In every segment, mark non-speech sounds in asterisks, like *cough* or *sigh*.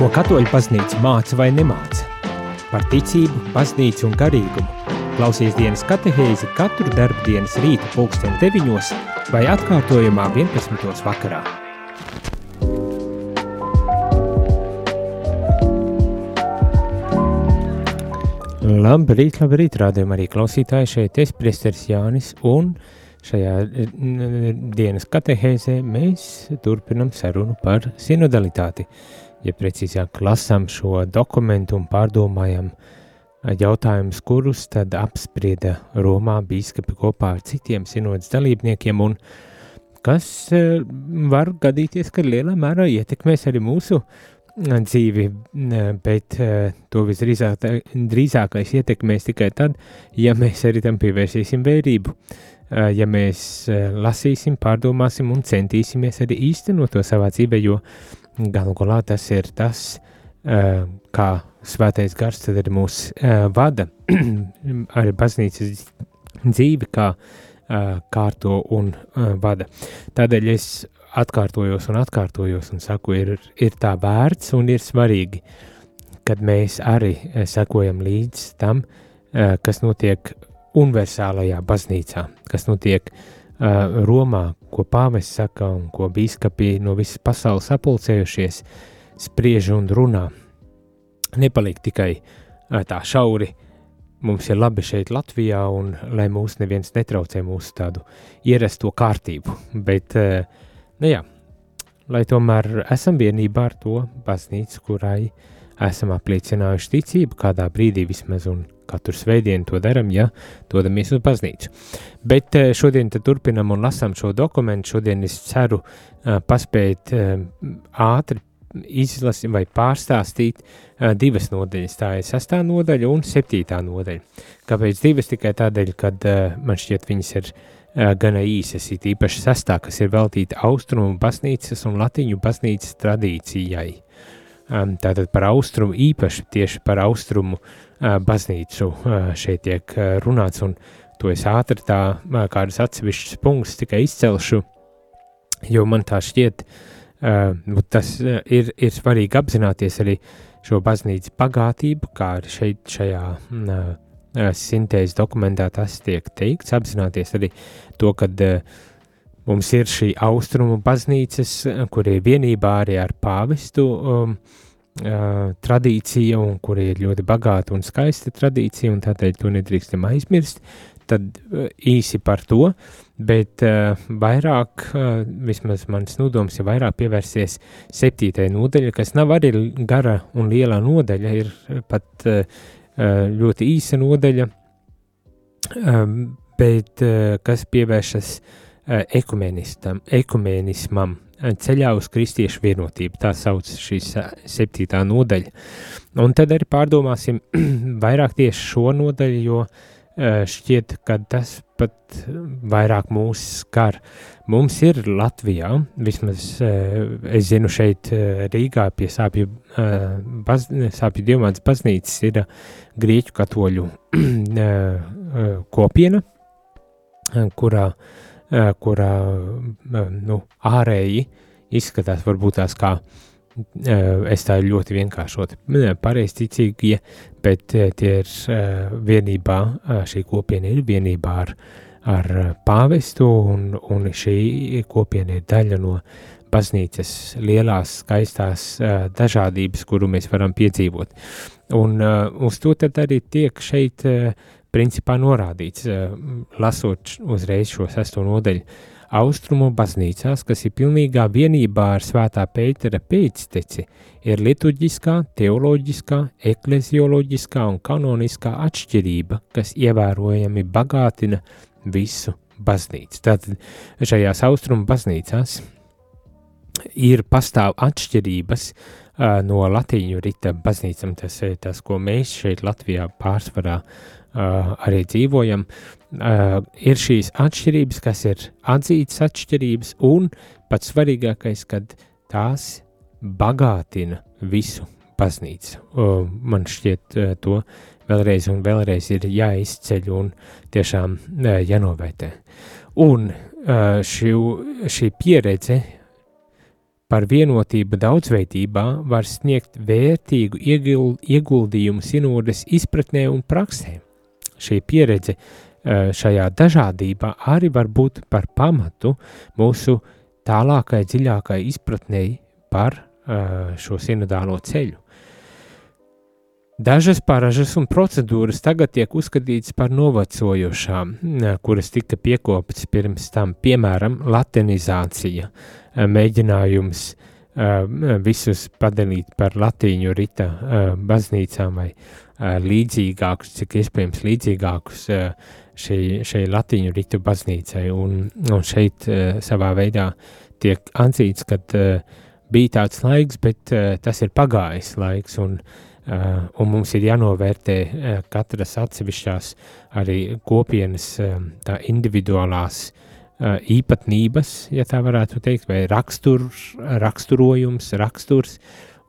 Ko katoļu baznīca māca vai nemāca? Par ticību, baznīcu un garīgumu. Klausies dienas katehēzi katru darbu dienas rīta pulksten 9 vai atkārtojumā 11. vakarā. Labrīt, labrīt, rādījumā arī klausītāji šeit es, priesteris Jānis, un šajā dienas katehēzē mēs turpinam sarunu par sinodalitāti ja precīzāk lasām šo dokumentu un pārdomājam jautājumus, kurus tad apsprieda Romā bīskapi kopā ar citiem sinodas dalībniekiem un kas var gadīties, ka lielā mērā ietekmēs arī mūsu dzīvi, bet to visdrīzāk, drīzākais ietekmēs tikai tad, ja mēs arī tam pievērsīsim vērību, ja mēs lasīsim, pārdomāsim un centīsimies arī īstenot to savā dzīvē, jo uh, Galu galā tas ir tas, kā svētais gars tad ir mūs vada *clears throat* arī baznīcas dzīvi, kā kārto un vada. Tādēļ es atkārtojos un atkārtojos un saku, ir, ir tā vērts un ir svarīgi, kad mēs arī sekojam līdz tam, kas notiek universālajā baznīcā, kas notiek uh, uh, Romā, ko pāvests saka un ko biskupi no visas pasaules apulcējušies, spriež un runā. Nepaliek tikai uh, tā šauri. Mums ir labi šeit, Latvijā, un lai mūs neviens netraucē mūsu tādu ierasto kārtību. Bet, uh, nu jā, lai tomēr esam vienībā ar to baznīcu, kurai esam apliecinājuši ticību kādā brīdī vismaz, un katru svētdienu to darām, ja dodamies uz baznīcu. Bet eh, šodien turpinam un lasām šo dokumentu. Šodien es ceru uh, paspēt uh, ātri izlasīt vai pārstāstīt divas nodaļas. Tā ir sestā nodaļa un septītā nodaļa. Kāpēc divas? Tikai tādēļ, ka man šķiet viņas ir gana īsas, it īpaši sestā, kas ir veltīta austrumu baznīcas un latiņu baznīcas tradīcijai. Tātad par austrumu, īpaši tieši par austrumu uh, baznīcu šeit tiek runāts, un to es ātri tā kādus atsevišķus punktus tikai izcelšu, jo man tā šķiet, tas ir, ir svarīgi apzināties arī šo baznīcas bagātību, kā arī šeit šajā sintēzes dokumentā tas tiek teikts, apzināties arī to, ka mums ir šī austrumu baznīcas, kur ir vienībā arī ar pāvestu, um, uh, tradīcija, un kur ir ļoti bagāta un skaista tradīcija, un tādēļ to nedrīkstam aizmirst. Tad uh, īsi par to, bet uh, vairāk, uh, vismaz mans nodoms ir vairāk pievērsties septītajai nodaļai, kas nav arī gara un liela nodaļa, ir pat uh, ļoti īsa nodaļa, um, bet uh, kas pievēršas uh, ekumenismam, ceļā uz kristiešu vienotību. Tā sauc šīs septītā nodaļa. Un tad arī pārdomāsim *clears throat* vairāk tieši šo nodaļu, jo šķiet, ka tas pat vairāk mūs skar. Mums ir Latvijā, vismaz es zinu šeit Rīgā pie sāpju, baz, sāpju dievmātas baznīcas ir grieķu katoļu *clears throat* kopiena, kurā uh, Eh, kurā eh, nu, ārēji izskatās varbūt tās kā eh, es tā ļoti vienkāršot, pareizticīgie, bet tie ir vienībā, šī kopiena ir vienībā ar, ar pāvestu, un, un šī kopiena ir daļa no baznīcas lielās, skaistās dažādības, kuru mēs varam piedzīvot. Un uz to tad arī tiek šeit principā norādīts, eh, lasot uzreiz šo sesto nodeļu. Austrumu baznīcās, kas ir pilnīgā vienībā ar svētā Pētera pēcteci, ir liturģiskā, teoloģiskā, eklezioloģiskā un kanoniskā atšķirība, kas ievērojami bagātina visu baznīcu. Tātad šajās austrumu baznīcās ir pastāv atšķirības uh, no latīņu rita baznīcam, tas ir tas, ko mēs šeit Latvijā pārsvarā uh, arī dzīvojam, ir šīs atšķirības, kas ir atzītas atšķirības, un pats svarīgākais, kad tās bagātina visu baznīcu. Man šķiet, to vēlreiz un vēlreiz ir jāizceļ un tiešām jānovērtē. Un šī, šī pieredze par vienotību daudzveidībā var sniegt vērtīgu ieguldījumu sinodes izpratnē un praksē. Šī pieredze šajā dažādībā arī var būt par pamatu mūsu tālākai, dziļākai izpratnei par šo sinodālo ceļu. Dažas paražas un procedūras tagad tiek uzskatītas par novecojošām, kuras tika piekoptas pirms tam, piemēram, latinizācija, mēģinājums visus padalīt par latīņu rita baznīcām vai līdzīgākus, cik iespējams līdzīgākus šai, šai latīņu ritu baznīcai, un, un šeit savā veidā tiek atzīts, ka bija tāds laiks, bet tas ir pagājis laiks, un un mums ir jānovērtē katras atsevišķās arī kopienas tā individuālās īpatnības, ja tā varētu teikt, vai rakstur, raksturojums, raksturs,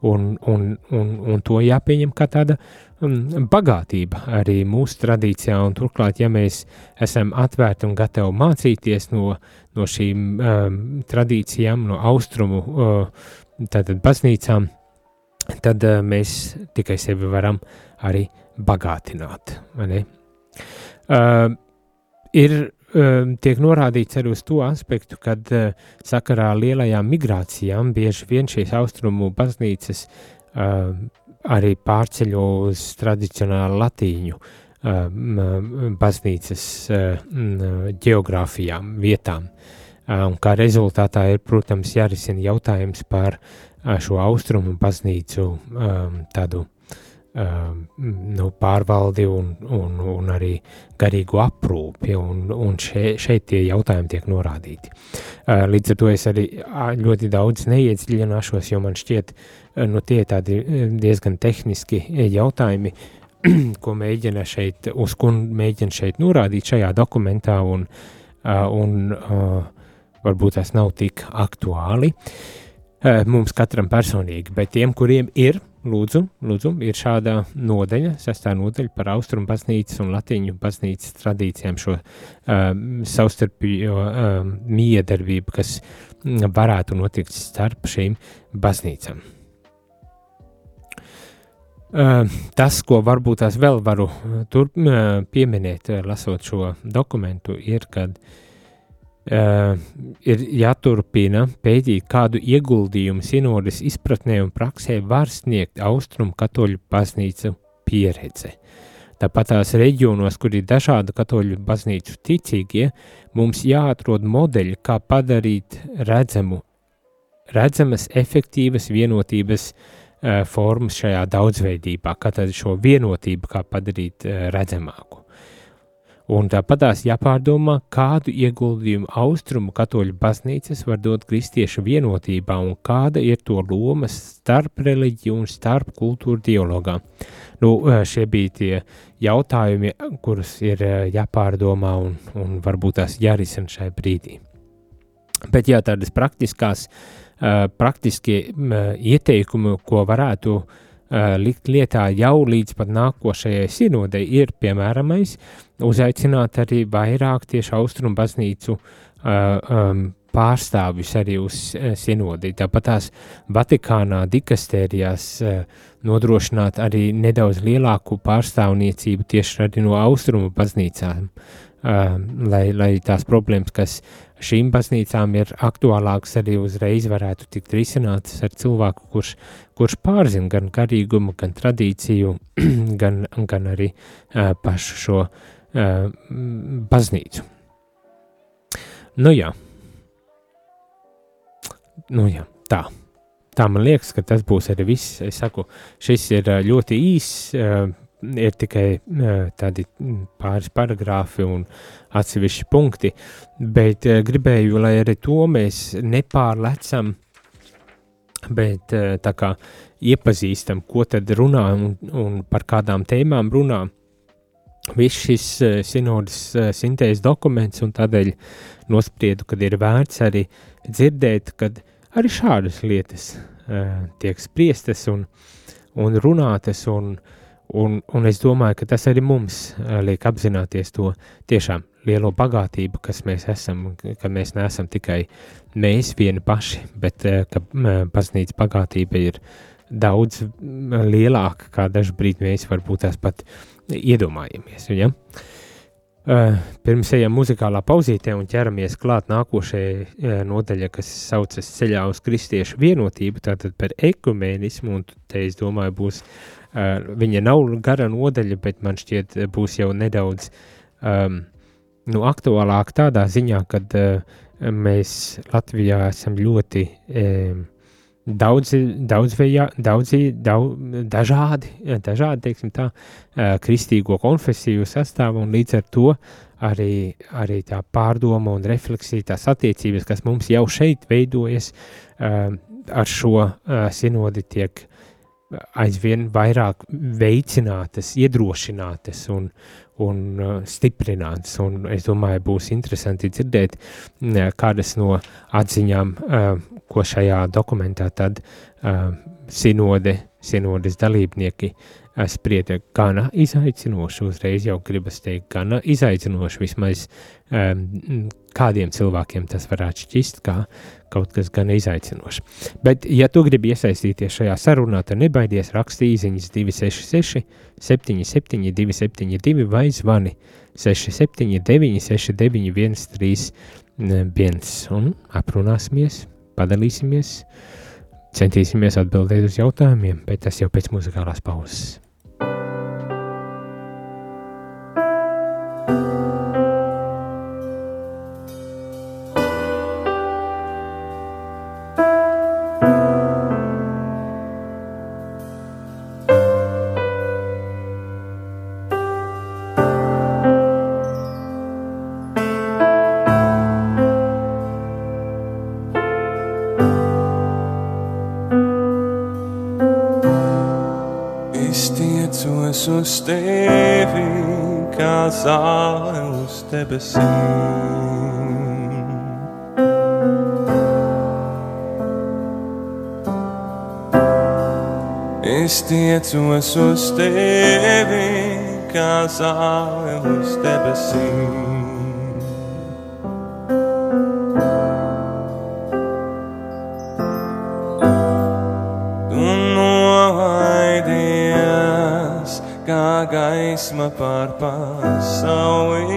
un, un, un, un to jāpieņem kā tāda bagātība arī mūsu tradīcijā, un turklāt, ja mēs esam atvērti un gatavi mācīties no, no šīm um, tradīcijām, no austrumu uh, tātad baznīcām, tad uh, mēs tikai sevi varam arī bagātināt. Uh, ir uh, tiek norādīts arī uz to aspektu, kad uh, sakarā ar lielajām migrācijām bieži vien šīs austrumu baznīcas uh, arī pārceļo uz tradicionālu latīņu uh, baznīcas uh, geogrāfijām, vietām. Uh, un kā rezultātā ir, protams, jārisina jautājums par uh, šo austrumu baznīcu um, tādu um, nu, pārvaldi un, un, un arī garīgu aprūpi, un, un še, šeit tie jautājumi tiek norādīti. Uh, līdz ar to es arī ļoti daudz neiedziļināšos, jo man šķiet, nu, tie tādi diezgan tehniski jautājumi, *clears throat* ko mēģina šeit, uz ko mēģina šeit norādīt šajā dokumentā, un, uh, un uh, varbūt tas nav tik aktuāli. Uh, mums katram personīgi, bet tiem, kuriem ir, lūdzu, lūdzu ir šāda nodeļa, sestā nodeļa par austrumu baznīcas un latīņu baznīcas tradīcijām, šo um, savstarpējo um, miedarbību, kas varētu notikt starp šīm baznīcām. Uh, tas, ko varbūt tās vēl varu turp, uh, pieminēt, lasot šo dokumentu, ir, kad uh, Uh, ir jāturpina pētīt, kādu ieguldījumu sinodas izpratnē un praksē var sniegt austrumu katoļu baznīcu pieredze. Tāpat tās reģionos, kur ir dažādu katoļu baznīcu ticīgie, mums jāatrod modeļi, kā padarīt redzamu, redzamas, efektīvas vienotības uh, formas šajā daudzveidībā, kā tad šo vienotību kā padarīt uh, redzamāku. Un tāpatās jāpārdomā, kādu ieguldījumu austrumu katoļu baznīcas var dot kristiešu vienotībā un kāda ir to loma starp reliģiju un starp kultūru dialogā. Nu, šie bija tie jautājumi, kurus ir jāpārdomā un, un varbūt tās jārisina šai brīdī. Bet jā, tādas praktiskās, praktiskie ieteikumi, ko varētu uh, likt lietā jau līdz pat nākošajai sinodei, ir piemēramais uzaicināt arī vairāk tieši austrumu baznīcu um, pārstāvjus arī uz uh, sinodi. Tāpat tās Vatikānā dikastērijās nodrošināt arī nedaudz lielāku pārstāvniecību tieši arī no austrumu baznīcām, lai, lai tās problēmas, kas šīm baznīcām ir aktuālākas, arī uzreiz varētu tikt risinātas ar cilvēku, kurš, kurš pārzina gan garīgumu, gan tradīciju, *clears throat* gan, gan arī uh, pašu šo uh, baznīcu. Nu jā, nu jā, tā. Tā man liekas, ka tas būs arī viss. Es saku, šis ir ļoti īss, ir tikai uh, tādi pāris paragrāfi un atsevišķi punkti, bet uh, gribēju, lai arī to mēs nepārlecam bet tā kā iepazīstam, ko tad runā un, un par kādām tēmām runā. Viss šis uh, sinodas uh, sintēzes dokuments, un tādēļ nospriedu, ka ir vērts arī dzirdēt, kad arī šādas lietas uh, tiek spriestas un, un runātas, un, Un, un es domāju, ka tas arī mums liek apzināties to tiešām lielo bagātību, kas mēs esam, ka mēs neesam tikai mēs vieni paši, bet ka baznīcas bagātība ir daudz lielāka, kā dažbrīd mēs varbūt tās pat iedomājamies. Ja? Pirms ejam muzikālā pauzītē un ķeramies klāt nākošajai nodaļai, kas saucas ceļā uz kristiešu vienotību, tātad par ekumēnismu, un te es domāju būs, uh, viņa nav gara nodaļa, bet man šķiet būs jau nedaudz um, nu, aktuālāk tādā ziņā, kad uh, mēs Latvijā esam ļoti um, Daudzi, daudzveja, daudzi, daudz, dažādi, dažādi, teiksim tā, kristīgo konfesiju sastāvu, un līdz ar to arī, arī tā pārdoma un refleksija, tās attiecības, kas mums jau šeit veidojas, ar šo sinodi tiek aizvien vairāk veicinātas, iedrošinātas un, un stiprinātas. Un es domāju, būs interesanti dzirdēt kādas no atziņām, ko šajā dokumentā tad uh, sinode, sinodes dalībnieki uh, sprieda gana izaicinoši, uzreiz jau gribas teikt, gana izaicinoši, vismaz um, kādiem cilvēkiem tas varētu šķist kā kaut kas gan izaicinoši. Bet, ja tu gribi iesaistīties šajā sarunā, tad nebaidies rakstīt īsiņas 266 77 272 vai zvani 679 69 131 un aprunāsimies padalīsimies, centīsimies atbildēt uz jautājumiem, bet tas jau pēc muzikālās pauzes. Uz tevi, kā zāle uz debesīm. Es tiecos uz tevi, kā zāle uz debesīm. Gaisma pār pasauli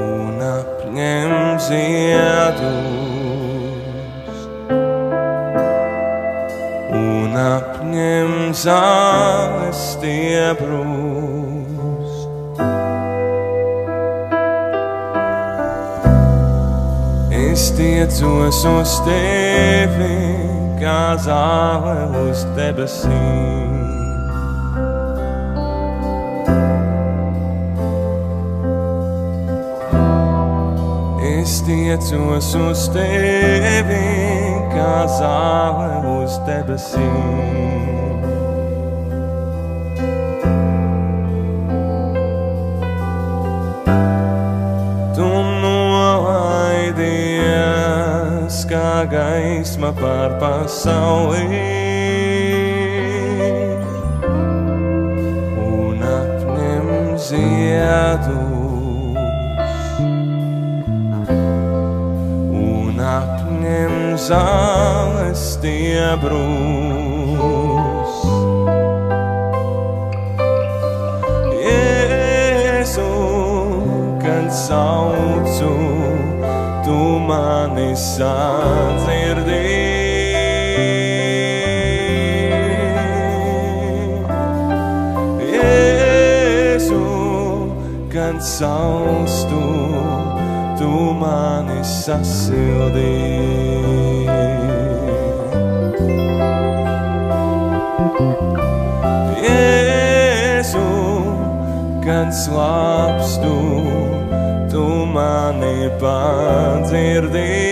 un apņem ziedus un apņem zāles stiebrus. Es tiecos uz tevi kā zāle uz debesīm. Tiecos uz tevi, kā zāle uz debesīm. gaisma pār pasauli. Un zāles stiebrus. Jēzu, kad saucu, tu mani sadzirdī. Jēzu, kad saustu, tu mani sasildī. Jēzu, kad slāpstu, tu mani padzirdīji.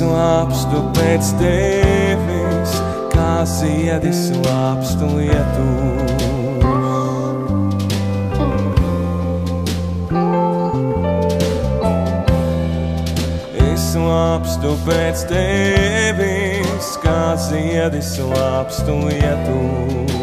Slāpstu pēc tevis, kā ziedi slāpstu lietus. Slāpstu pēc tevis, kā ziedi slāpstu lietus.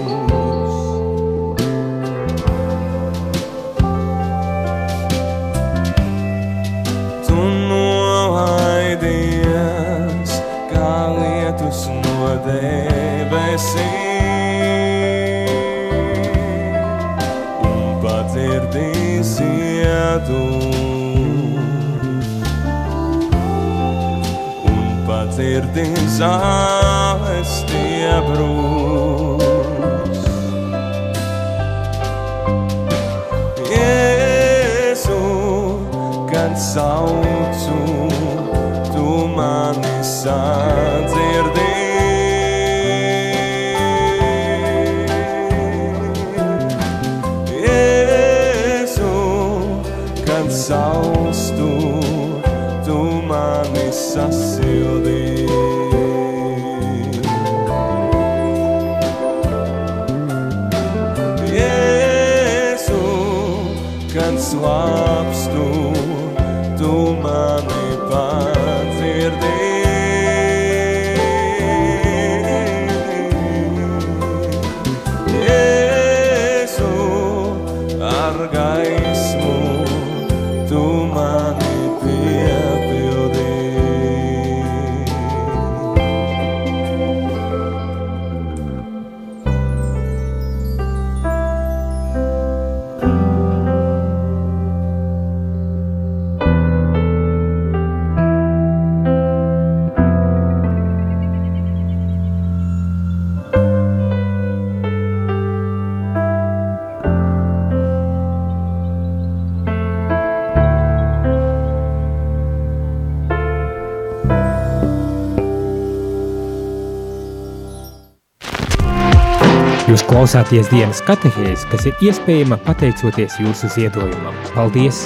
Klausāties dienas katehēs, kas ir iespējama pateicoties jūsu ziedojumam. Paldies!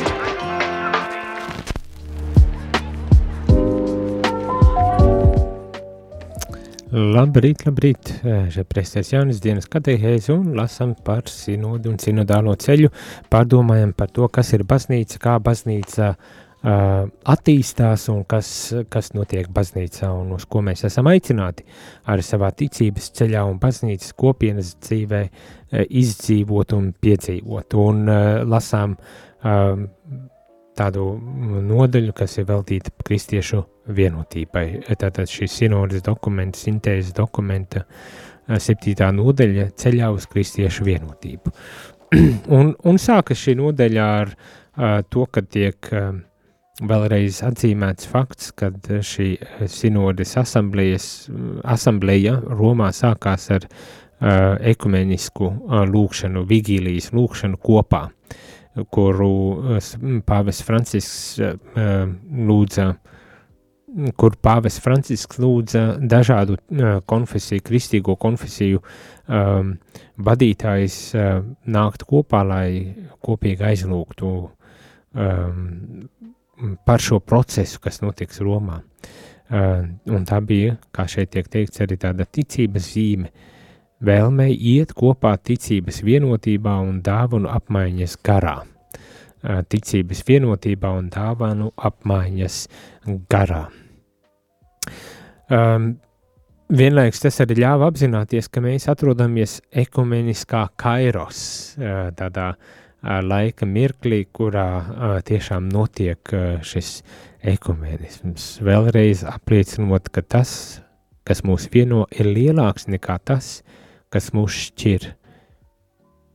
Labrīt, labrīt! Šeit prestēs jaunas dienas katehēs un lasam par sinodu un sinodālo ceļu. Pārdomājam par to, kas ir baznīca, kā baznīca uh, attīstās un kas, kas notiek baznīcā un uz ko mēs esam aicināti arī savā ticības ceļā un baznīcas kopienas dzīvē izdzīvot un piedzīvot. Un lasām tādu nodaļu, kas ir veltīta kristiešu vienotībai. Tātad šis sinodas dokuments, sintēzes dokumenta septītā nodaļa ceļā uz kristiešu vienotību. *clears throat* un, un sākas šī nodaļa ar uh, to, ka tiek uh, vēlreiz atzīmēts fakts, ka šī sinodes asambleja Romā sākās ar uh, ekumenisku uh, lūkšanu, vigīlijas lūkšanu kopā, kuru uh, pāvis Francisks uh, lūdza, kur pāvis Francisks lūdza dažādu uh, konfesiju, kristīgo konfesiju um, vadītājs uh, nākt kopā, lai kopīgi aizlūgtu um, par šo procesu, kas notiks Romā. Uh, un tā bija, kā šeit tiek teikts, arī tāda ticības zīme, vēlmei iet kopā ticības vienotībā un dāvanu apmaiņas garā. Uh, ticības vienotībā un dāvanu apmaiņas garā. Um, Vienlaikus tas arī ļāva apzināties, ka mēs atrodamies ekumeniskā kairos, uh, tādā laika mirklī, kurā tiešām notiek šis ekumenisms. Vēlreiz apliecinot, ka tas, kas mūs vieno, ir lielāks nekā tas, kas mūs šķir.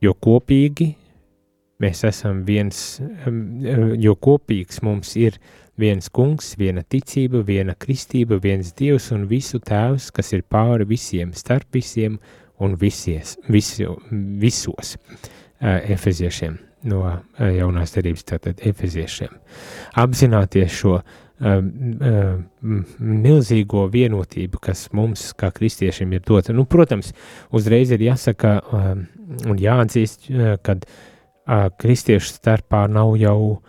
Jo kopīgi mēs esam viens, jo kopīgs mums ir viens kungs, viena ticība, viena kristība, viens dievs un visu tēvs, kas ir pāri visiem, starp visiem un visies, visu, visos efeziešiem no uh, jaunās derības, tātad efeziešiem. Apzināties šo uh, uh, milzīgo vienotību, kas mums, kā kristiešiem, ir dota. Nu, protams, uzreiz ir jāsaka uh, un jāatzīst, uh, uh, kristiešu starpā nav jau uh,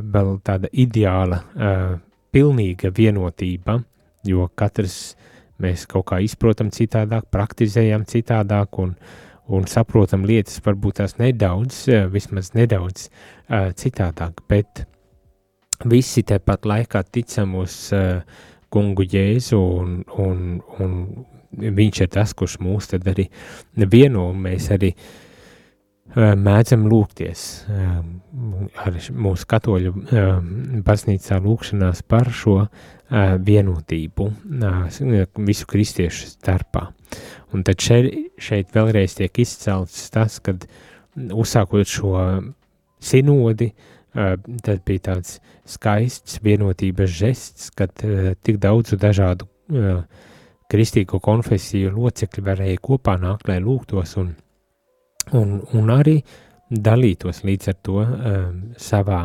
vēl tāda ideāla, uh, pilnīga vienotība, jo katrs mēs kaut kā izprotam citādāk, praktizējam citādāk un, un saprotam lietas varbūt tās nedaudz, vismaz nedaudz uh, citādāk, bet visi tepat laikā ticam uz uh, kungu Jēzu un, un, un viņš ir tas, kurš mūs tad arī vieno, un mēs arī mēdzam lūgties ar mūsu katoļu baznīcā lūkšanās par šo vienotību visu kristiešu starpā. Un tad šeit, šeit vēlreiz tiek izcelts tas, kad uzsākot šo sinodi, tad bija tāds skaists vienotības žests, kad tik daudzu dažādu kristīgo konfesiju locekļi varēja kopā nākt, lai lūgtos un, un, un arī dalītos līdz ar to savā,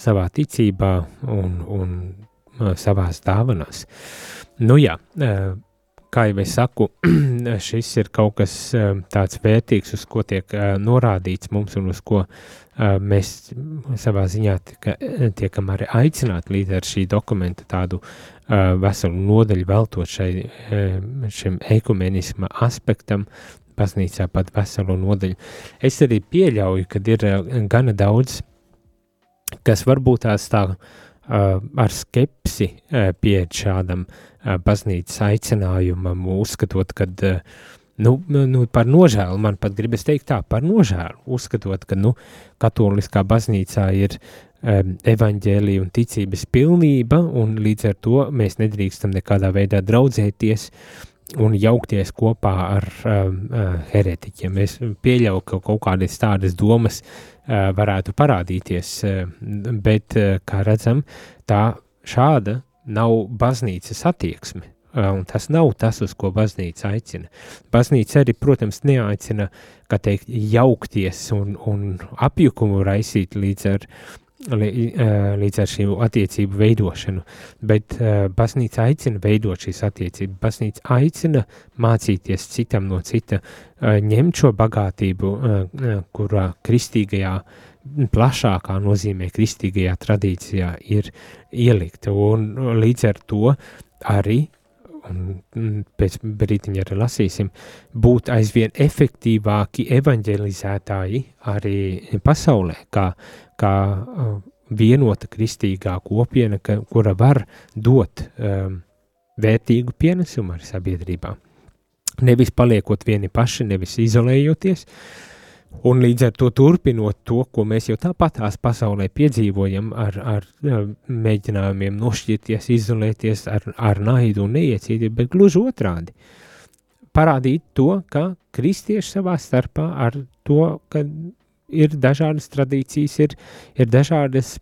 savā ticībā un, un savās dāvanās. Nu jā, kā jau es saku, *clears throat* šis ir kaut kas tāds vērtīgs, uz ko tiek norādīts mums un uz ko mēs savā ziņā tika, tiekam arī aicināti līdz ar šī dokumenta tādu veselu nodaļu veltot šai, šim ekumenisma aspektam, baznīcā pat veselu nodaļu. Es arī pieļauju, ka ir gana daudz, kas varbūt tās tā ar skepsi pie šādam baznīcas aicinājumam, uzskatot, ka nu, nu, par nožēlu, man pat gribas teikt tā, par nožēlu, uzskatot, ka nu, katoliskā baznīcā ir um, evaņģēlija un ticības pilnība, un līdz ar to mēs nedrīkstam nekādā veidā draudzēties un jaukties kopā ar um, heretiķiem. Es pieļauju, ka kaut kādas tādas domas uh, varētu parādīties, bet, kā redzam, tā šāda nav baznīcas attieksme. Un tas nav tas, uz ko baznīca aicina. Baznīca arī, protams, neaicina, kā teikt, jaukties un, un apjukumu raisīt līdz ar, līdz ar šī attiecību veidošanu, bet baznīca aicina veidot šīs attiecības. Baznīca aicina mācīties citam no cita, ņemt šo bagātību, kurā kristīgajā plašākā nozīmē kristīgajā tradīcijā ir ielikta, un līdz ar to arī, un pēc brītiņa arī lasīsim, būt aizvien efektīvāki evanģelizētāji arī pasaulē, kā, kā uh, vienota kristīgā kopiena, ka, kura var dot um, vērtīgu pienesumu ar sabiedrībā. Nevis paliekot vieni paši, nevis izolējoties, uh, Un līdz ar to turpinot to, ko mēs jau tāpat tās pasaulē piedzīvojam, ar, ar mēģinājumiem nošķirties, izolēties ar, ar naidu un neiecietību, bet gluži otrādi. Parādīt to, ka kristieši savā starpā ar to, ka ir dažādas tradīcijas, ir, ir dažādas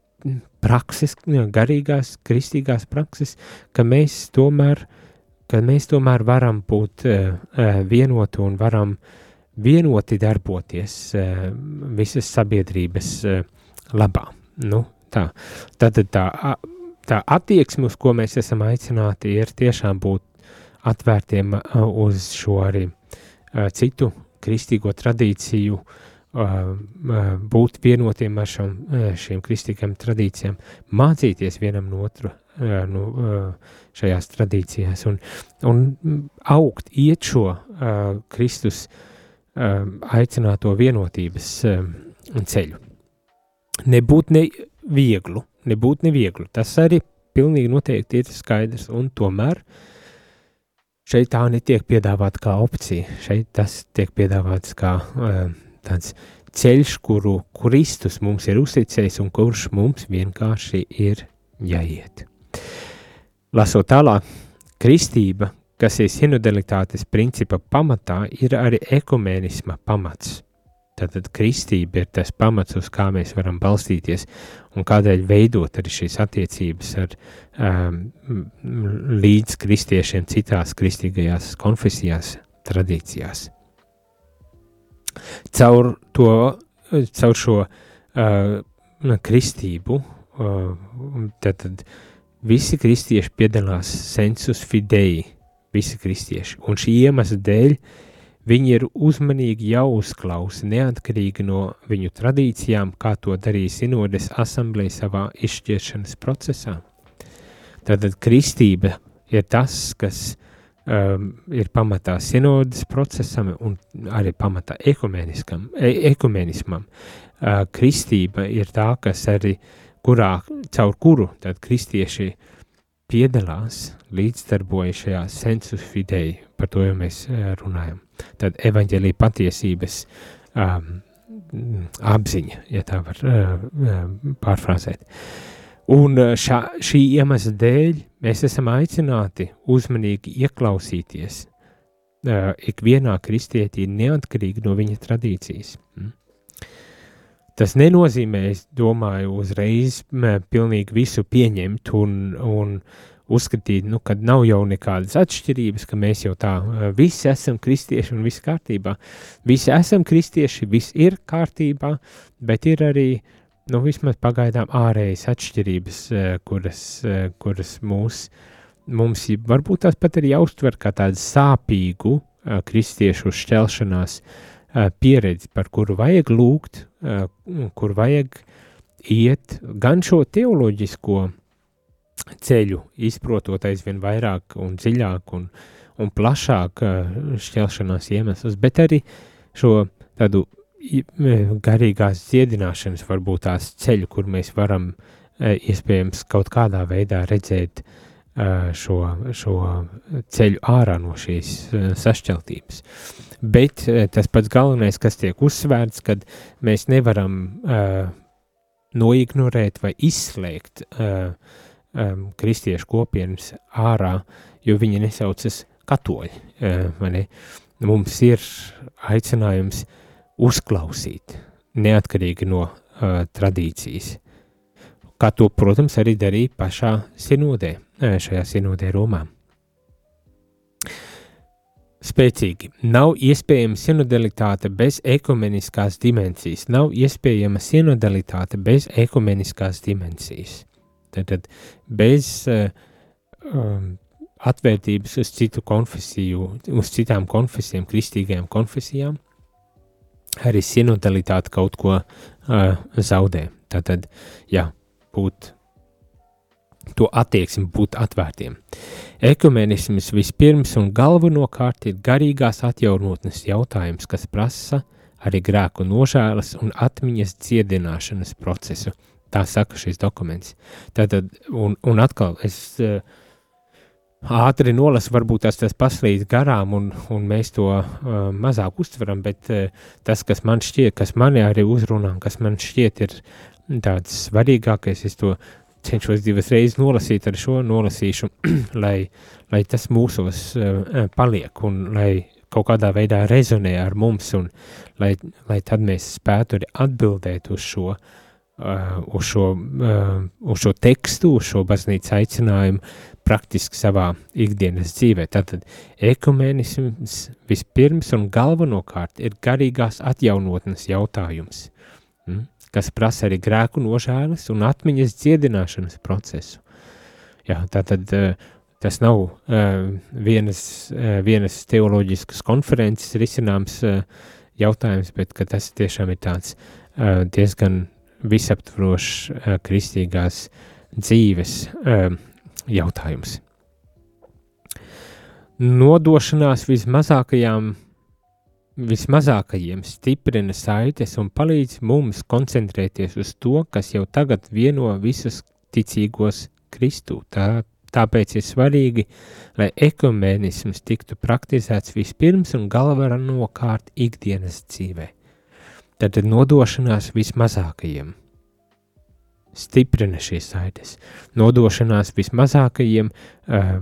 prakses, garīgās, kristīgās prakses, ka mēs tomēr, ka mēs tomēr varam būt uh, vienoti un varam uh, vienoti darboties uh, visas sabiedrības uh, labā. Nu, tā. Tad tā, tā attieksme, uz ko mēs esam aicināti, ir tiešām būt atvērtiem uz šo arī citu kristīgo tradīciju, būt vienotiem ar šam, šiem kristīgiem tradīcijām, mācīties vienam no otru nu, šajās tradīcijās un, un augt, iet šo Kristus uh, aicināto vienotības um, ceļu. Nebūt ne vieglu, nebūt nevieglu, tas arī pilnīgi noteikti ir skaidrs, un tomēr šeit tā netiek piedāvāta kā opcija, šeit tas tiek piedāvāts kā um, tāds ceļš, kuru Kristus mums ir uzticējis un kurš mums vienkārši ir jāiet. Lasot tālāk, kristība kas ir sinodalitātes principa pamatā, ir arī ekumēnisma pamats. Tātad kristība ir tas pamats, uz kā mēs varam balstīties un kādēļ veidot arī šīs attiecības ar um, līdz kristiešiem citās kristīgajās konfesijās, tradīcijās. Caur, to, caur šo uh, kristību uh, tad, tad visi kristieši piedalās sensus fidei, visi kristieši. Un šī iemesla dēļ viņi ir uzmanīgi jāuzklausa neatkarīgi no viņu tradīcijām, kā to darīja Sinodes asamblēja savā izšķiršanas procesā. Tātad kristība ir tas, kas um, ir pamatā sinodas procesam un arī pamatā ekumeniskam, e ekumenismam. Uh, kristība ir tā, kas arī, kurā, caur kuru tad kristieši piedalās, līdzdarbojas šajā sensus fidei, par to jau mēs uh, runājam. Tad evaņģēlī patiesības um, apziņa, ja tā var uh, pārfrāzēt. Un šā, šī iemesla dēļ mēs esam aicināti uzmanīgi ieklausīties uh, ikvienā kristietī neatkarīgi no viņa tradīcijas. Mm. Tas nenozīmē, es domāju, uzreiz pilnīgi visu pieņemt un, un uzskatīt, nu, ka nav jau nekādas atšķirības, ka mēs jau tā visi esam kristieši un viss kārtībā. Visi esam kristieši, viss ir kārtībā, bet ir arī, nu, vismaz pagaidām ārējas atšķirības, kuras, kuras mūs, mums varbūt tās pat ir jāuztver kā tādu sāpīgu kristiešu šķelšanās pieredzi, par kuru vajag lūgt, kur vajag iet gan šo teoloģisko ceļu, izprotot aizvien vairāk un dziļāk un, un plašāk šķelšanās iemeslus, bet arī šo tādu garīgās dziedināšanas varbūt tās ceļu, kur mēs varam iespējams kaut kādā veidā redzēt šo, šo ceļu ārā no šīs sašķeltības. Bet tas pats galvenais, kas tiek uzsvērts, kad mēs nevaram noignorēt vai izslēgt uh, um, kristiešu kopienas ārā, jo viņi nesaucas katoļi. Uh, Mums ir aicinājums uzklausīt, neatkarīgi no uh, tradīcijas. Kā to, protams, arī darīja pašā sinodē, uh, šajā sinodē Romā. Spēcīgi. Nav iespējama sinodalitāte bez ekumeniskās dimensijas. Nav iespējama sinodalitāte bez ekumeniskās dimensijas. Tad bez uh, um, atvērtības uz citu konfesiju, uz citām konfesijām, kristīgajām konfesijām, arī sinodalitāte kaut ko uh, zaudē. Tātad, jā, būt to attieksmi, būt atvērtiem. Ekumenisms vispirms un galvenokārt ir garīgās atjaunotnes jautājums, kas prasa arī grēku nožēlas un atmiņas dziedināšanas procesu, Tā saka šis dokuments. Tātad, un, un atkal, es uh, ātri nolasu, varbūt tas, tas paslīd garām, un, un mēs to uh, mazāk uztveram, bet uh, tas, kas man šķiet, kas mani arī uzrunā, kas man šķiet ir tāds svarīgākais, es to cenšos divas reizes nolasīt, ar šo nolasīšu, *clears throat* lai, lai tas mūsos uh, paliek un lai kaut kādā veidā rezonē ar mums, un lai, lai tad mēs spētu arī atbildēt uz šo uh, uz, šo, uh, uz šo tekstu, uz šo baznīcas aicinājumu praktiski savā ikdienas dzīvē. Tātad ekumenisms vispirms un galvenokārt ir garīgās atjaunotnes jautājums, mm, kas prasa arī grēku nožēlas un atmiņas dziedināšanas procesu. Jā, tātad uh, tas nav vienas, vienas teoloģiskas konferences risināms jautājums, bet tas tiešām ir tāds diezgan visaptvarošs uh, kristīgās dzīves uh, jautājums. Nodošanās vismazākajām, vismazākajiem stiprina saites un palīdz mums koncentrēties uz to, kas jau tagad vieno visus ticīgos Kristu. Tā, tāpēc ir svarīgi, lai ekumēnisms tiktu praktizēts vispirms un galvenokārt ikdienas dzīvē. Tad nodošanās vismazākajiem stiprina šīs saites. Nodošanās vismazākajiem uh,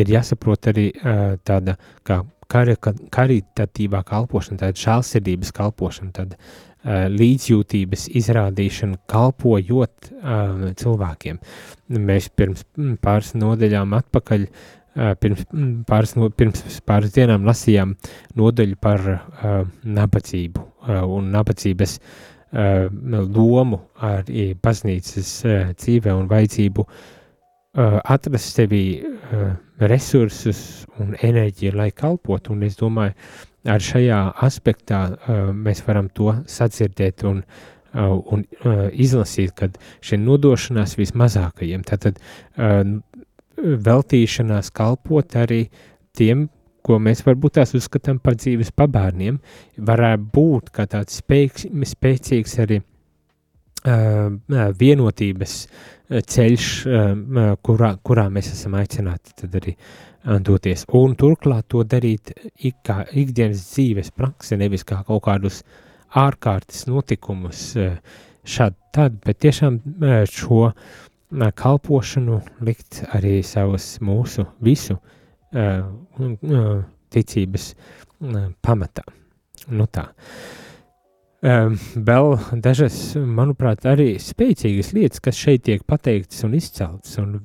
ir jāsaprot arī uh, tāda kā karitatīvā kalpošana, tāda žēlsirdības kalpošana, tāda uh, līdzjūtības izrādīšana, kalpojot uh, cilvēkiem. Mēs pirms pāris nodeļām atpakaļ uh, pirms pāris, no, pirms pāris dienām lasījām nodaļu par uh, nabadzību uh, un nabadzības uh, lomu arī baznīcas uh, dzīvē un vajadzību uh, atrast sevī uh, resursus un enerģiju, lai kalpotu, un es domāju, ar šajā aspektā uh, mēs varam to sadzirdēt un uh, un uh, izlasīt, kad šī nodošanās vismazākajiem, tātad uh, veltīšanās kalpot arī tiem, ko mēs varbūt tās uzskatām par dzīves pabērniem, varētu būt kā tāds spēks, spēcīgs arī uh, vienotības ceļš, uh, kurā, kurā mēs esam aicināti tad arī doties. Un turklāt to darīt ik, kā ikdienas dzīves prakse, nevis kā kaut kādus ārkārtas notikumus uh, šādi tad, bet tiešām šo uh, kalpošanu likt arī savus mūsu visu ticības pamatā. Nu tā. Vēl dažas, manuprāt, arī spēcīgas lietas, kas šeit tiek pateiktas un izceltas, un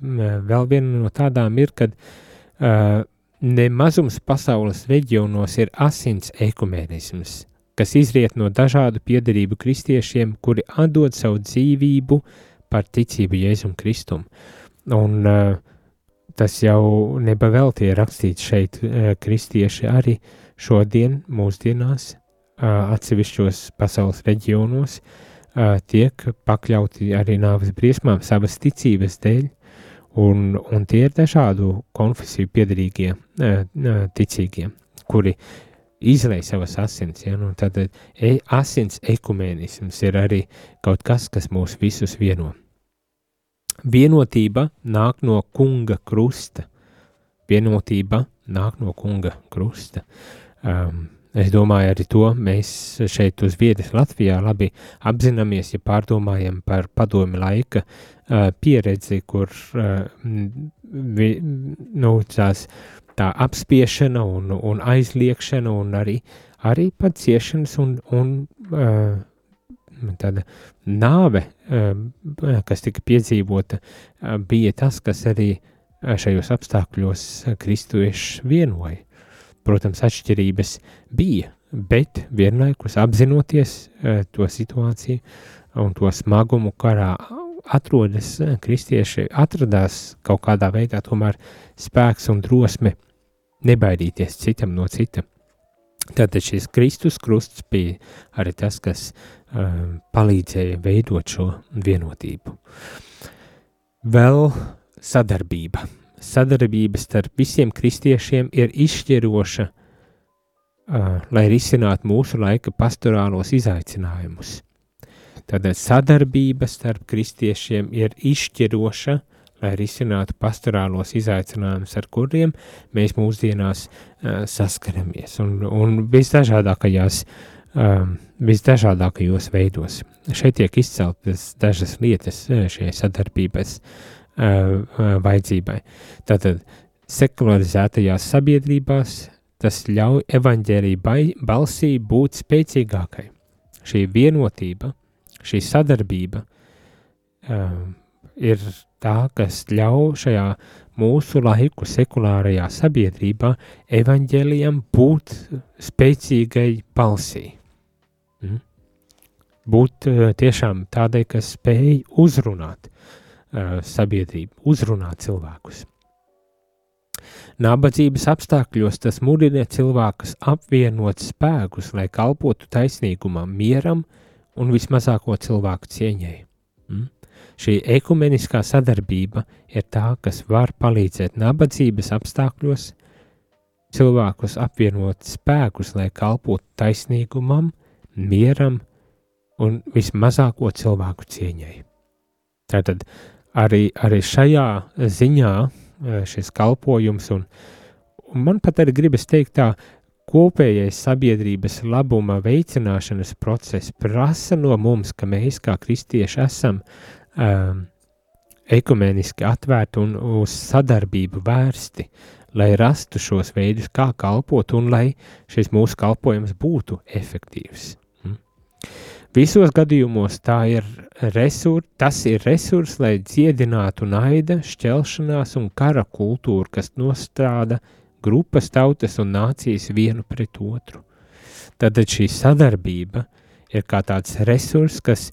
vēl viena no tādām ir, kad nemazums pasaules reģionos ir asins ekumēnisms, kas izriet no dažādu piedarību kristiešiem, kuri atdod savu dzīvību uh, par ticību Jēzum Kristum. Un uh, tas jau nebavelti ir rakstīts šeit, uh, kristieši arī šodien, mūsdienās, uh, atsevišķos pasaules reģionos, uh, tiek pakļauti arī nāves briesmām savas ticības dēļ, un, un tie ir dažādu konfesiju piedarīgie uh, ticīgie, kuri izlai savas asins. Ja? Nu, tad e, asins ekumēnisms ir arī kaut kas, kas mūs visus vieno. Vienotība nāk no kunga krusta. Vienotība nāk no kunga krusta. Um, es domāju, arī to mēs šeit uz vietas Latvijā labi apzināmies, ja pārdomājam par padomi laika uh, pieredzi, kur uh, vi, nu, tās, tā apspiešana un, un aizliekšana un arī, arī pat ciešanas un, un uh, tāda nāve, eh, kas tika piedzīvota, eh, bija tas, kas arī eh, šajos apstākļos kristuieši vienoja. Protams, atšķirības bija, bet vienlaikus apzinoties to situāciju un to smagumu, karā atrodas kristieši, atradās kaut kādā veidā tomēr spēks un drosme nebaidīties citam no cita. Tātad šis Kristus krusts bija arī tas, kas uh, palīdzēja veidot šo vienotību. Vēl sadarbība. Sadarbība starp visiem kristiešiem ir izšķiroša, uh, lai risinātu mūsu laika pastorālos izaicinājumus. Tātad sadarbība starp kristiešiem ir izšķiroša, lai risinātu pastorālos izaicinājumus, ar kuriem mēs mūsdienās uh, saskaramies, un, un visdažādākajās, um, visdažādākajos veidos. Šeit tiek izceltas dažas lietas šai sadarbības uh, vajadzībai. Tātad sekularizētajās sabiedrībās tas ļauj evaņģēlībai balsī būt spēcīgākai. Šī vienotība, šī sadarbība um, ir tā, kas ļauj šajā mūsu laiku sekulārajā sabiedrībā evaņģēlijam būt spēcīgai balsī. Mm? Būt uh, tiešām tādai, kas spēj uzrunāt uh, sabiedrību, uzrunāt cilvēkus. Nabadzības apstākļos tas mudina cilvēkus apvienot spēkus, lai kalpotu taisnīgumam, mieram un vismazāko cilvēku cieņai. Mm? Šī ekumeniskā sadarbība ir tā, kas var palīdzēt nabadzības apstākļos cilvēkus apvienot spēkus, lai kalpotu taisnīgumam, mieram un vismazāko cilvēku cieņai. Tātad arī, arī šajā ziņā eh, šis kalpojums, un, un man pat arī gribas teikt tā, kopējais sabiedrības labuma veicināšanas process prasa no mums, ka mēs kā kristieši esam um, ekumeniski atvērti un uz sadarbību vērsti, lai rastu šos veidus, kā kalpot un lai šis mūsu kalpojums būtu efektīvs. Mm. Visos gadījumos ir resurs, tas ir resurs, lai dziedinātu naida, šķelšanās un kara kultūru, kas nostāda grupas, tautas un nācijas vienu pret otru. Tad šī sadarbība ir kā tāds resurs, kas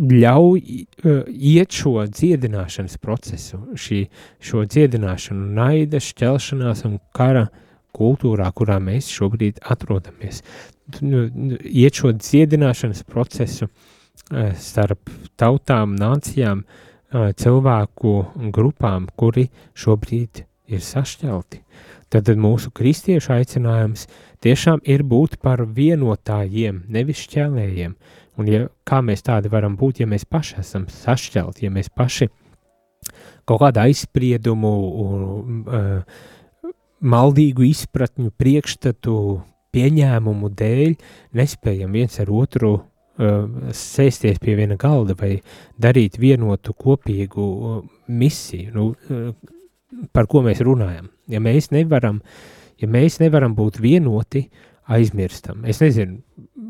ļauj uh, iet šo dziedināšanas procesu, šī, šo dziedināšanu, naida, šķelšanās un kara kultūrā, kurā mēs šobrīd atrodamies. Nu, nu, iet šo dziedināšanas procesu uh, starp tautām, nācijām, uh, cilvēku grupām, kuri šobrīd ir sašķelti. Tad mūsu kristiešu aicinājums tiešām ir būt par vienotājiem, nevis šķēlējiem. Un ja, kā mēs tādi varam būt, ja mēs paši esam sašķelti, ja mēs paši kaut kādu aizspriedumu, un, uh, maldīgu izpratņu, priekšstatu, pieņēmumu dēļ nespējam viens ar otru uh, sēsties pie viena galda vai darīt vienotu kopīgu uh, misiju. Nu, uh, par ko mēs runājam. Ja mēs nevaram, ja mēs nevaram būt vienoti, aizmirstam. Es nezinu,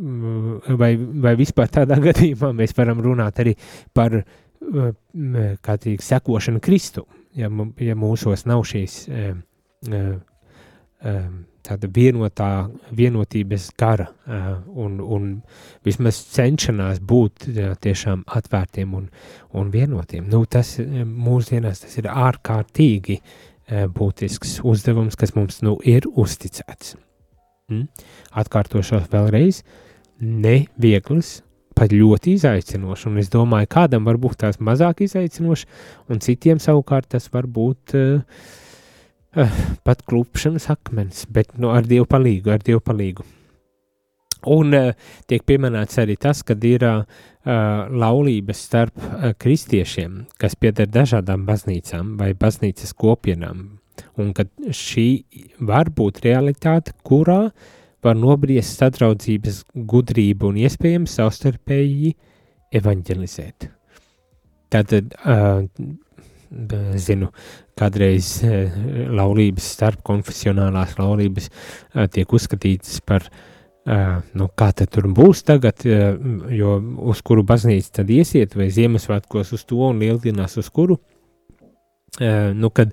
vai, vai vispār tādā *laughs* gadījumā mēs varam runāt arī par mm, kā tīk, sekošanu Kristu, ja, ja mūsos nav šīs eh, eh, tāda vienotā, vienotības gara un, un vismaz cenšanās būt tiešām atvērtiem un, un vienotiem. Nu, tas mūsdienās tas ir ārkārtīgi būtisks uzdevums, kas mums nu ir uzticēts. Mm? Atkārtošos vēlreiz, neviegls, pat ļoti izaicinošs, un es domāju, kādam varbūt tās mazāk izaicinošs, un citiem savukārt tas var būt uh, uh, pat klupšanas akmens, bet nu, ar dievu palīgu, ar dievu palīgu. Un uh, tiek pieminēts arī tas, ka ir uh, laulības starp uh, kristiešiem, kas pieder dažādām baznīcām vai baznīcas kopienām, un ka šī var būt realitāte, kurā var nobriest sadraudzības gudrību un iespējams savstarpēji evanģelizēt. Tātad uh, zinu, kādreiz eh, laulības, starp konfesionālās laulības eh, tiek uzskatītas par, eh, nu, kā tur būs tagad, jo uz kuru baznīcu tad iesiet, vai Ziemassvētkos uz to un lieldienās uz kuru, nu, kad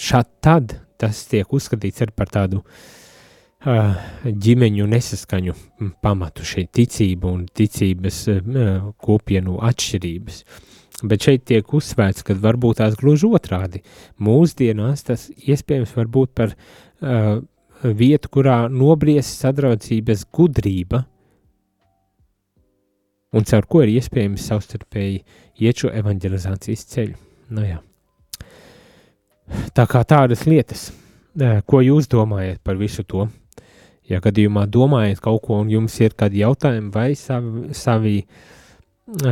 šād tad tas tiek uzskatīts arī par tādu ģimeņu nesaskaņu pamatu šeit ticību un ticības kopienu atšķirības. Uh, Bet šeit tiek uzsvērts, ka varbūt tās gluži otrādi. Mūsdienās tas iespējams var būt par uh, vietu, kurā nobriest sadraudzības gudrība, un caur ko ir iespējams savstarpēji iet šo evanģelizācijas ceļu. Nu, jā. Tā kā tādas lietas, ko jūs domājat par visu to? Ja gadījumā domājat kaut ko un jums ir kādi jautājumi vai savi, savi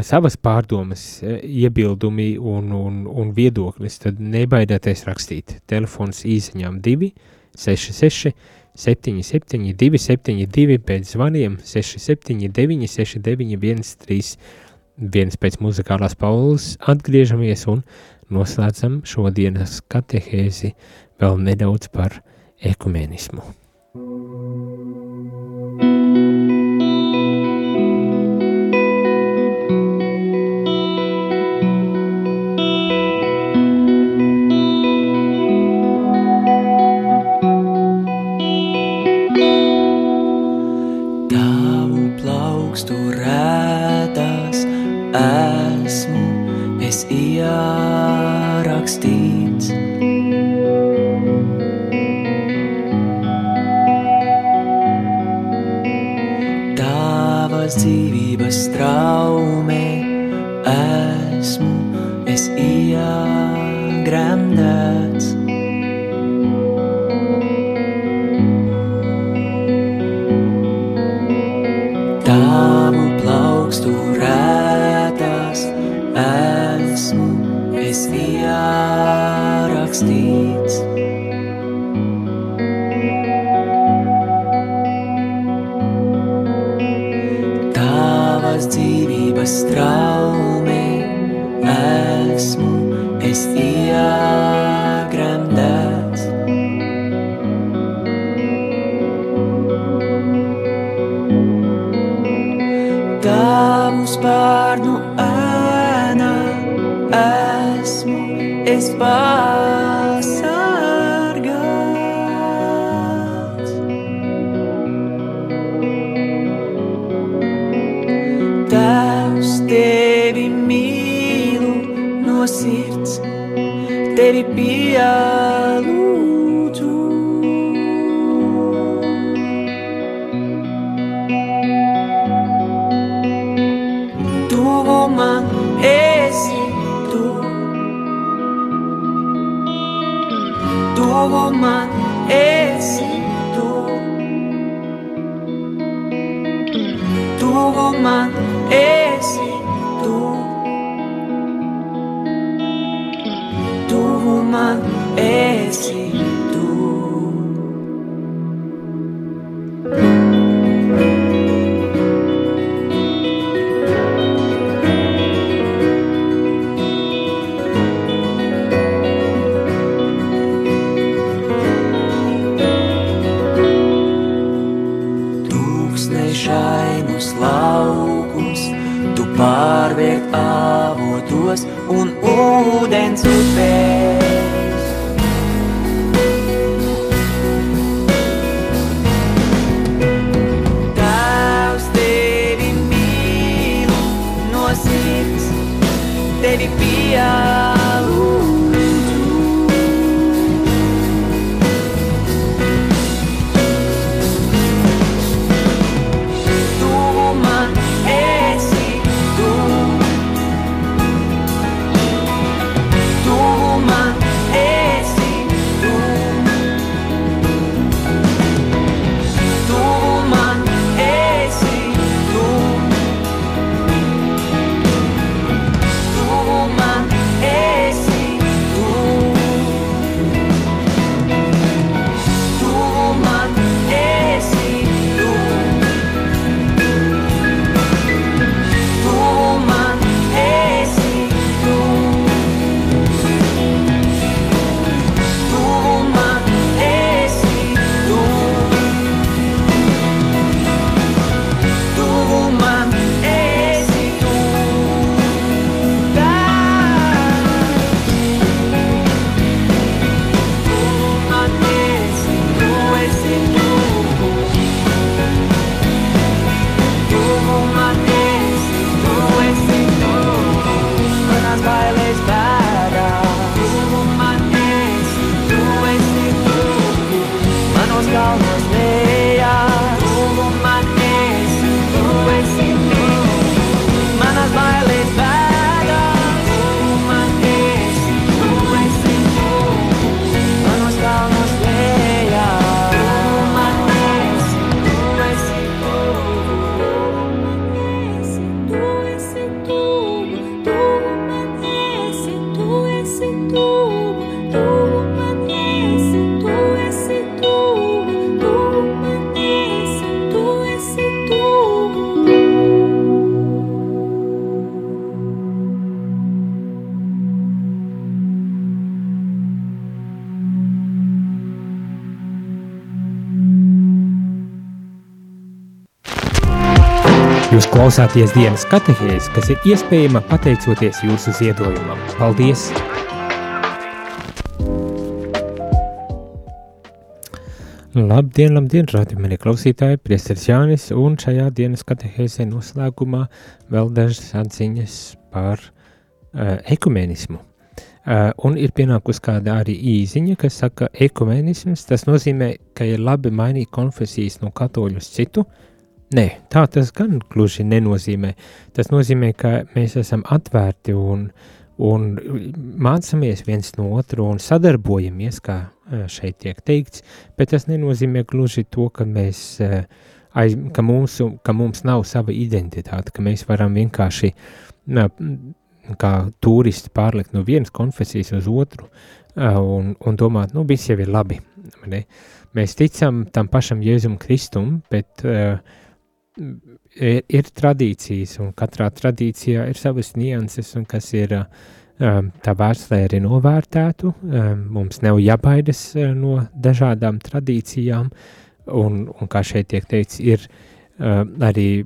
savas pārdomas, iebildumi un, un, un viedoklis, tad nebaidieties rakstīt. Telefons īsiņām 2, 66, 77, 272, pēc zvaniem 679, 691, 3, 1 pēc muzikālās paules atgriežamies un noslēdzam šodienas katehēzi vēl nedaudz par ekumenismu. Tavu plaukstu rētās esmu es ierakstīts. Tavas dzīvības traumē esmu es iegremdēts. астрал klausāties dienas katehēs, kas ir iespējama pateicoties jūsu ziedojumam. Paldies! Labdien, labdien, rādījumie klausītāji, priesteris Jānis, un šajā dienas katehēzē noslēgumā vēl dažas atziņas par uh, ekumenismu. Uh, un ir pienākusi kāda arī īziņa, kas saka, ekumenisms, tas nozīmē, ka ir labi mainīt konfesijas no katoļu uz citu, Nē, tā tas gan gluži nenozīmē. Tas nozīmē, ka mēs esam atvērti un, un mācāmies viens no otru un sadarbojamies, kā eh, šeit tiek teikts, bet tas nenozīmē gluži to, ka, mēs, eh, aiz, ka, mūsu, ka mums nav sava identitāte, ka mēs varam vienkārši na, kā turisti pārlikt no vienas konfesijas uz otru eh, un, un domāt, nu, viss jau ir labi. Ne? Mēs ticam tam pašam Jēzum Kristum, bet uh, ir, ir tradīcijas, un katrā tradīcijā ir savas nianses, un kas ir um, tā vērts, lai arī novērtētu. Um, mums nav jābaidas uh, no dažādām tradīcijām, un, un kā šeit tiek teikts, ir um, arī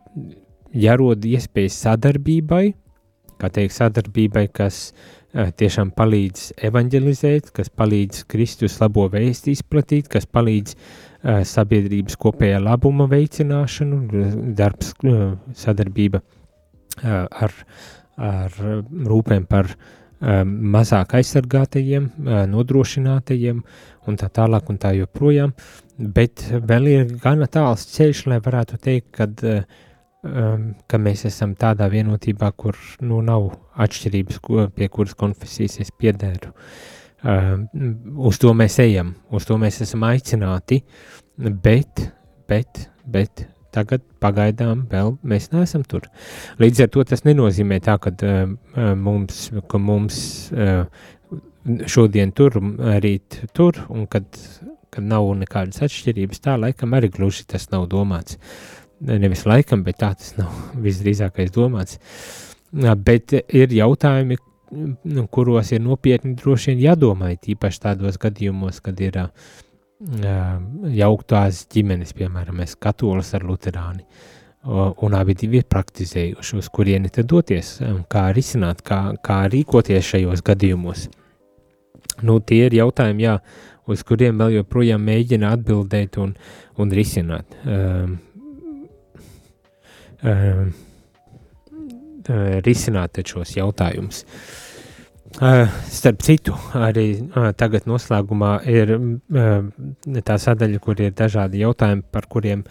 jārod iespējas sadarbībai, kā teikt, sadarbībai, kas uh, tiešām palīdz evanģelizēt, kas palīdz Kristus labo vēstu izplatīt, kas palīdz uh, sabiedrības kopējā labuma veicināšanu, darbs, sadarbība ar, ar rūpēm par mazāk aizsargātajiem, nodrošinātajiem un tā tālāk un tā joprojām, bet vēl ir gana tāls ceļš, lai varētu teikt, kad, ka mēs esam tādā vienotībā, kur nu, nav atšķirības, pie kuras konfesijas es piedēru. Uh, uz to mēs ejam, uz to mēs esam aicināti, bet, bet, bet tagad pagaidām vēl mēs neesam tur. Līdz ar to tas nenozīmē tā, ka uh, mums, ka mums uh, šodien tur, rīt tur, un kad, kad nav nekādas atšķirības, tā laikam arī gluži tas nav domāts. Nevis laikam, bet tā tas nav *laughs* visdrīzākais domāts. Bet ir jautājumi, kuros ir nopietni droši vien jādomā, īpaši tādos gadījumos, kad ir uh, jauktās ģimenes, piemēram, mēs katolis ar luterāni, un abi divi ir praktizējuši, uz kurieni tad doties, kā risināt, kā, kā rīkoties šajos gadījumos. Nu, tie ir jautājumi, jā, uz kuriem vēl joprojām mēģina atbildēt un, un risināt. Um, um, risināt šos jautājumus. Uh, starp citu, arī uh, tagad noslēgumā ir tā sadaļa, kur ir dažādi jautājumi, par kuriem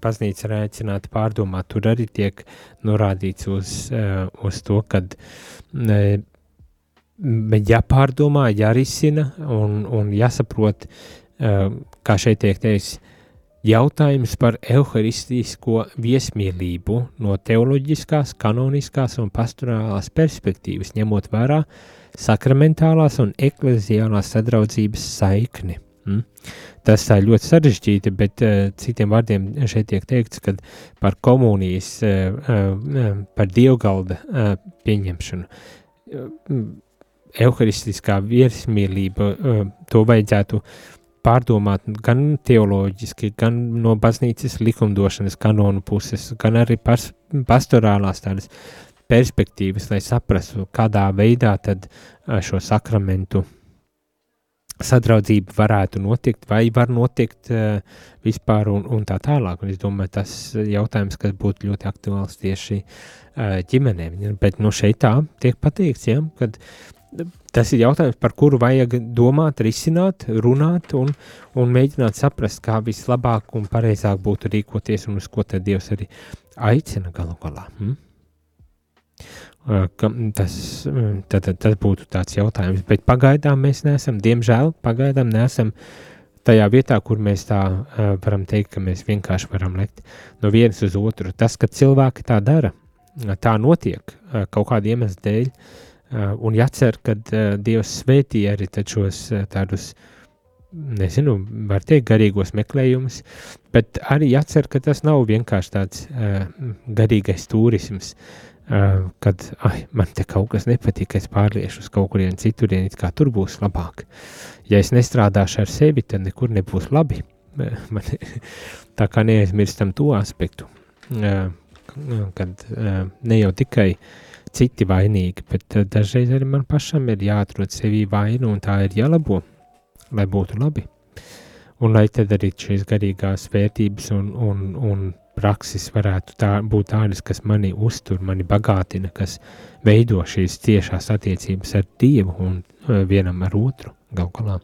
baznīca ir aicināta pārdomāt. Tur arī tiek norādīts uz, uz to, ka jāpārdomā, jārisina un, un jāsaprot, kā šeit tiek teikts, Jautājums par evaharistisko viesmīlību no teoloģiskās, kanoniskās un pastorālās perspektīvas, ņemot vērā sakramentālās un ekleziālās sadraudzības saikni. Mm? Tas tā ļoti sarežģīti, bet uh, citiem vārdiem šeit tiek teikts, ka par komunijas, uh, uh, par dievgalda uh, pieņemšanu, uh, evaharistiskā viesmīlība, uh, to vajadzētu uh, pārdomāt gan teoloģiski, gan no baznīcas likumdošanas kanonu puses, gan arī pas, pastorālās tādas perspektīvas, lai saprastu, kādā veidā tad šo sakramentu sadraudzība varētu notikt, vai var notikt uh, vispār un, un tā tālāk. Un es domāju, tas jautājums, kas būtu ļoti aktuāls tieši uh, ģimenēm. Bet nu šeit tā tiek pateikts, ja, kad tas ir jautājums, par kuru vajag domāt, risināt, runāt un, un mēģināt saprast, kā vislabāk un pareizāk būtu rīkoties un uz ko tad Dievs arī aicina galu galā. Hmm? Tas, tad, tas būtu tāds jautājums, bet pagaidām mēs neesam, diemžēl, pagaidām neesam tajā vietā, kur mēs tā uh, varam teikt, ka mēs vienkārši varam lekt no vienas uz otru. Tas, ka cilvēki tā dara, tā notiek uh, kaut kāda iemesla dēļ, Uh, un jācer, ka uh, Dievs svētī arī šos uh, tādus, nezinu, var teikt, garīgos meklējumus, bet arī jācer, ka tas nav vienkārši tāds garīgais turisms, kad, ai, man te kaut kas nepatīk, es pārliešu uz kaut kurien citurien, it kā tur būs labāk. Ja es nestrādāšu ar sevi, tad nekur nebūs labi. Man, *laughs* tā kā neaizmirstam to aspektu, kad ne jau tikai uh, citi vainīgi, bet eh, dažreiz arī man pašam ir jāatrod sevī vainu un tā ir jālabo, lai būtu labi. Un lai tad arī šīs garīgās vērtības un, un, un prakses varētu tā, būt tādas, kas mani uztur, mani bagātina, kas veido šīs ciešās attiecības ar Dievu un uh, vienam ar otru gal galā.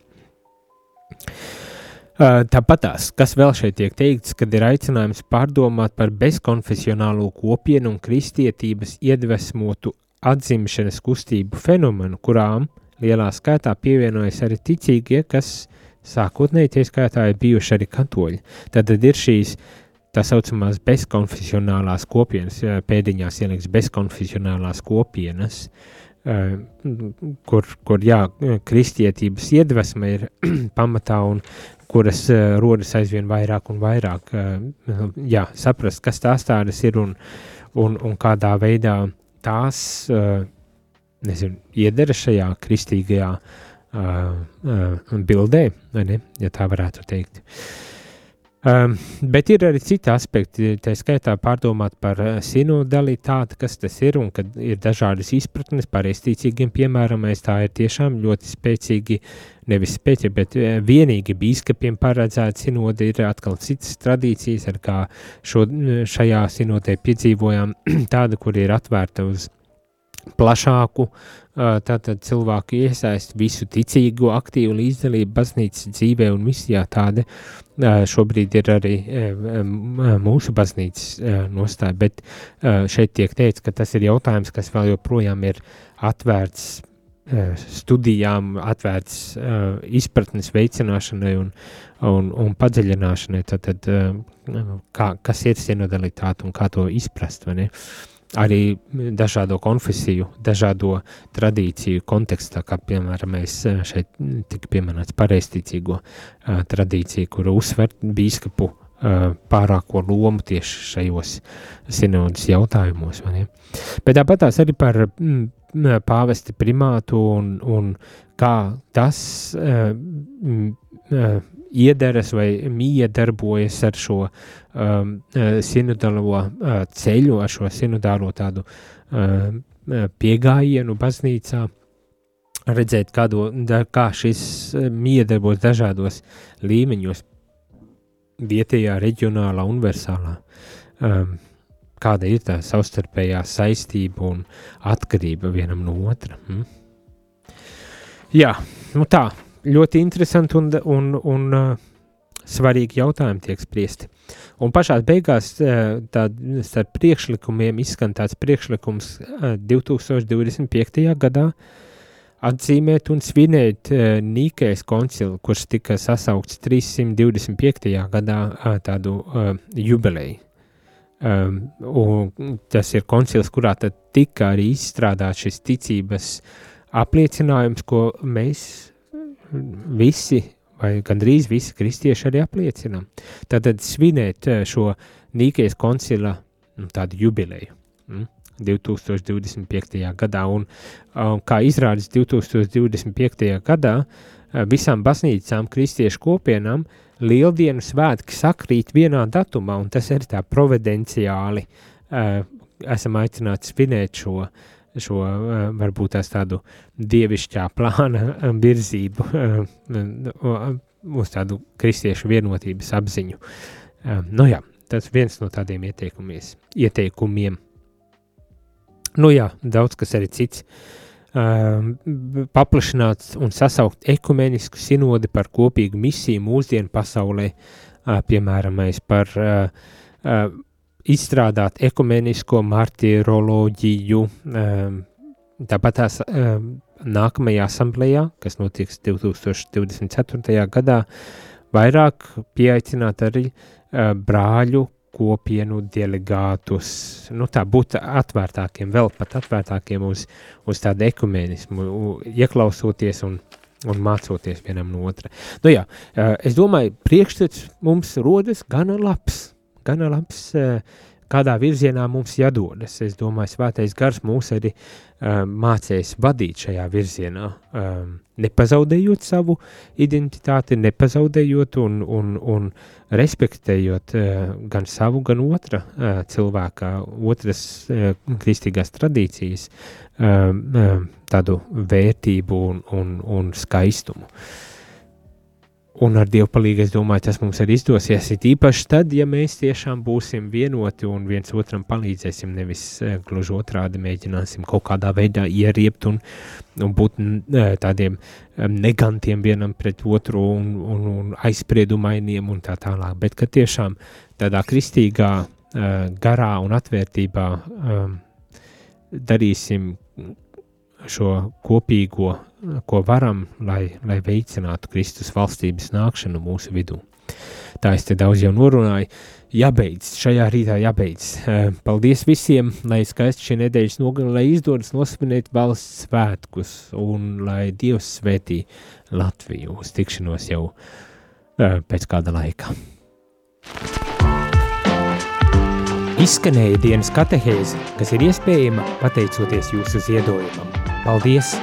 Tāpatās, kas vēl šeit tiek teikts, kad ir aicinājums pārdomāt par bezkonfesionālo kopienu un kristietības iedvesmotu atzimšanas kustību fenomenu, kurām lielā skaitā pievienojas arī ticīgie, kas sākotnēji tie skaitā ir bijuši arī katoļi. Tad ir šīs tā saucamās bezkonfesionālās kopienas, pēdiņās ieliks bezkonfesionālās kopienas, kur, kur jā, kristietības iedvesma ir *clears throat* pamatā un kuras uh, rodas aizvien vairāk un vairāk. Uh, jā, saprast, kas tās tādas ir un, un, un kādā veidā tās uh, nezinu, iedara šajā kristīgajā uh, uh, bildē, ne, ja tā varētu teikt. Uh, Um, bet ir arī citi aspekti, tā skaitā pārdomāt par uh, sinodalitāti, kas tas ir un kad ir dažādas izpratnes par estīcīgiem, piemēram, tā ir tiešām ļoti spēcīgi, nevis spēcīgi, bet uh, vienīgi bīskapiem paredzēta sinode. Ir atkal citas tradīcijas, ar kā šo, šajā sinodē piedzīvojām *clears throat* tāda, kur ir atvērta uz plašāku tātad cilvēku iesaist visu ticīgo aktīvu līdzdalību baznīcas dzīvē un misijā. Tāda šobrīd ir arī mūsu baznīcas nostāja, bet šeit tiek teikts, ka tas ir jautājums, kas vēl joprojām ir atvērts uh, studijām, atvērts uh, izpratnes veicināšanai un, un, un padziļināšanai, tad, tad uh, kā, kas ir sinodalitāte un kā to izprast, vai ne? Arī dažādo konfesiju, dažādo tradīciju kontekstā, kā piemēram mēs šeit tika pieminēts pareisticīgo uh, tradīciju, kuru uzsver bīskapu uh, pārāko lomu tieši šajos sinodas jautājumos, ne? Bet tāpat tās arī par mm, pāvesti primātu un, un kā tas uh, uh, iederas vai miedarbojas ar šo um, sinodālo uh, ceļu, ar šo sinodālo tādu uh, piegājienu baznīcā, redzēt, kādo, da, kā šis miedarbojas dažādos līmeņos, vietējā, reģionālā, universālā. Um, kāda ir tā savstarpējā saistība un atkarība vienam no otra. Hmm? Jā, nu tā, ļoti interesanti un, un, un uh, svarīgi jautājumi tiek spriesti. Un pašā beigās uh, starp priekšlikumiem izskan tāds priekšlikums uh, 2025. gadā atzīmēt un svinēt uh, Nīkais koncilu, kurš tika sasaukts 325. gadā tādu jubileju. Um, tas ir koncils, kurā tika arī izstrādāts šis ticības apliecinājums, ko mēs visi, vai gandrīz visi kristieši arī apliecinām. Tātad svinēt eh, šo Nīkijas koncila nu, tādu jubileju. Mm? 2025. gadā, un um, kā izrādās 2025. gadā, uh, visām baznīcām, kristiešu kopienām uh, lieldienu svētki sakrīt vienā datumā, un tas ir tā providenciāli. Uh, esam aicināti svinēt šo, šo uh, varbūt tādu dievišķā *laughs* plāna virzību uh, uz tādu kristiešu vienotības apziņu. Nu jā, tas viens no tādiem ieteikumiem. Nu jā, daudz kas arī cits. Paplašināt un sasaukt ekumenisku sinodi par kopīgu misiju mūsdienu pasaulē, piemēram, par uh, izstrādāt ekumenisko martiroloģiju, um, tāpat tās um, nākamajā asamblējā, kas notiks 2024. gadā, vairāk pieaicināt arī brāļu kopienu delegātus, nu tā būt atvērtākiem, vēl pat atvērtākiem uz, uz tādu ekumenismu, ieklausoties un, un mācoties vienam no otra. Nu jā, es domāju, priekšstats mums rodas gana labs, gana labs, kādā virzienā mums jādodas. Es domāju, svētais gars mūs arī um, mācīs vadīt šajā virzienā, um, nepazaudējot savu identitāti, nepazaudējot un, un, un respektējot uh, gan savu, gan otra uh, cilvēka, otras uh, kristīgās tradīcijas um, um, tādu vērtību un, un, un skaistumu. Uh, Un ar Dievu palīdzību, es domāju, tas mums arī izdosies. It īpaši tad, ja mēs tiešām būsim vienoti un viens otram palīdzēsim, nevis uh, gluži otrādi mēģināsim kaut kādā veidā ieriept un, un būt uh, tādiem um, negantiem vienam pret otru un, un, un aizspriedumainiem un tā tālāk. Bet ka tiešām tādā kristīgā garā un atvērtībā darīsim šo kopīgo ko varam, lai, lai veicinātu Kristus valstības nākšanu mūsu vidū. Tā es te daudz jau norunāju. Jābeidz, šajā rītā jābeidz. Paldies visiem, lai skaisti šī nedēļas nogala, lai izdodas nosvinēt valsts svētkus un lai Dievs svētī Latviju uz tikšanos jau pēc kāda laika. Izskanēja dienas katehēze, kas ir iespējama pateicoties jūsu ziedojumam. Paldies!